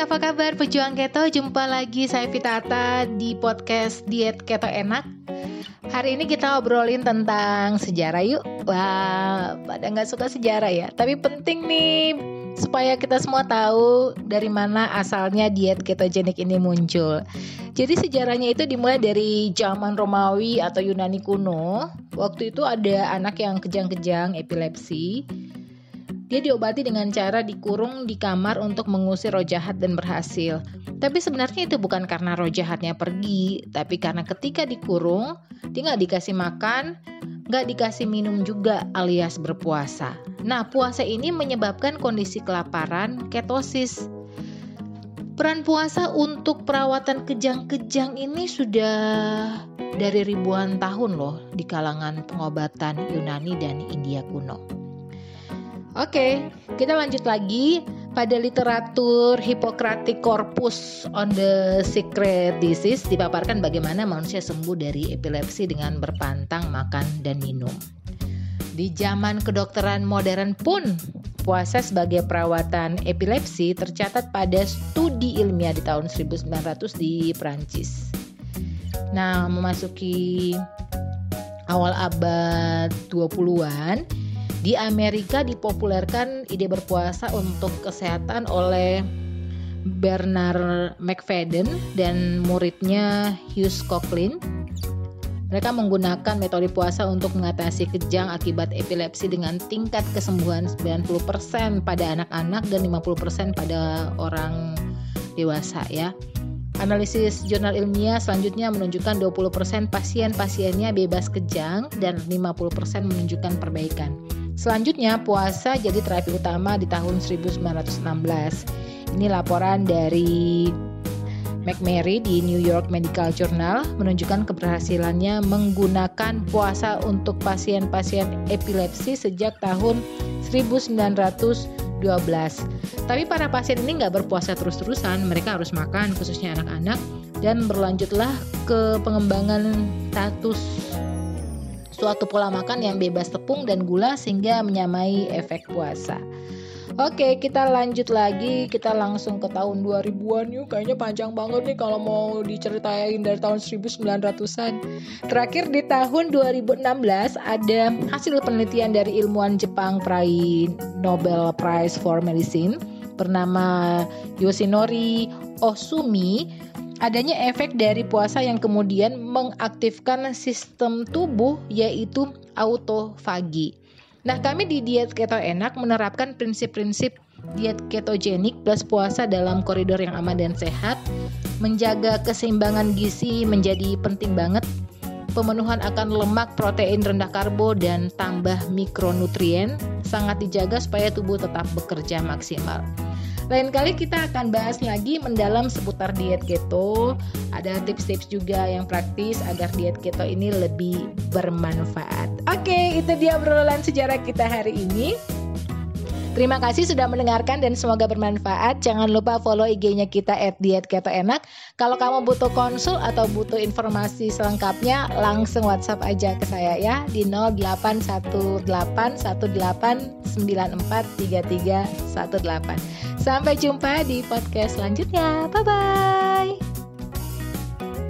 apa kabar pejuang keto? Jumpa lagi saya Vitata di podcast Diet Keto Enak. Hari ini kita obrolin tentang sejarah yuk. Wah, pada nggak suka sejarah ya, tapi penting nih supaya kita semua tahu dari mana asalnya diet ketogenik ini muncul. Jadi sejarahnya itu dimulai dari zaman Romawi atau Yunani kuno. Waktu itu ada anak yang kejang-kejang epilepsi dia diobati dengan cara dikurung di kamar untuk mengusir roh jahat dan berhasil. Tapi sebenarnya itu bukan karena roh jahatnya pergi, tapi karena ketika dikurung, dia nggak dikasih makan, nggak dikasih minum juga alias berpuasa. Nah, puasa ini menyebabkan kondisi kelaparan, ketosis. Peran puasa untuk perawatan kejang-kejang ini sudah dari ribuan tahun loh di kalangan pengobatan Yunani dan India kuno. Oke, kita lanjut lagi pada literatur Hippocratic Corpus on the Secret Disease dipaparkan bagaimana manusia sembuh dari epilepsi dengan berpantang makan dan minum. Di zaman kedokteran modern pun puasa sebagai perawatan epilepsi tercatat pada studi ilmiah di tahun 1900 di Prancis. Nah, memasuki awal abad 20-an, di Amerika dipopulerkan ide berpuasa untuk kesehatan oleh Bernard McFadden dan muridnya Hughes Cochrane. Mereka menggunakan metode puasa untuk mengatasi kejang akibat epilepsi dengan tingkat kesembuhan 90% pada anak-anak dan 50% pada orang dewasa ya. Analisis jurnal ilmiah selanjutnya menunjukkan 20% pasien-pasiennya bebas kejang dan 50% menunjukkan perbaikan. Selanjutnya, puasa jadi terapi utama di tahun 1916. Ini laporan dari McMary di New York Medical Journal menunjukkan keberhasilannya menggunakan puasa untuk pasien-pasien epilepsi sejak tahun 1912. Tapi para pasien ini nggak berpuasa terus-terusan, mereka harus makan, khususnya anak-anak, dan berlanjutlah ke pengembangan status suatu pola makan yang bebas tepung dan gula sehingga menyamai efek puasa. Oke, kita lanjut lagi. Kita langsung ke tahun 2000-an yuk. Kayaknya panjang banget nih kalau mau diceritain dari tahun 1900-an. Terakhir di tahun 2016 ada hasil penelitian dari ilmuwan Jepang peraih Nobel Prize for Medicine bernama Yoshinori Osumi adanya efek dari puasa yang kemudian mengaktifkan sistem tubuh yaitu autofagi. Nah, kami di diet keto enak menerapkan prinsip-prinsip diet ketogenik plus puasa dalam koridor yang aman dan sehat. Menjaga keseimbangan gizi menjadi penting banget. Pemenuhan akan lemak, protein rendah karbo dan tambah mikronutrien sangat dijaga supaya tubuh tetap bekerja maksimal. Lain kali kita akan bahas lagi mendalam seputar diet keto. Ada tips-tips juga yang praktis agar diet keto ini lebih bermanfaat. Oke, itu dia obrolan sejarah kita hari ini. Terima kasih sudah mendengarkan dan semoga bermanfaat. Jangan lupa follow IG-nya kita at diet keto enak. Kalau kamu butuh konsul atau butuh informasi selengkapnya, langsung WhatsApp aja ke saya ya di 081818943318. Sampai jumpa di podcast selanjutnya. Bye bye.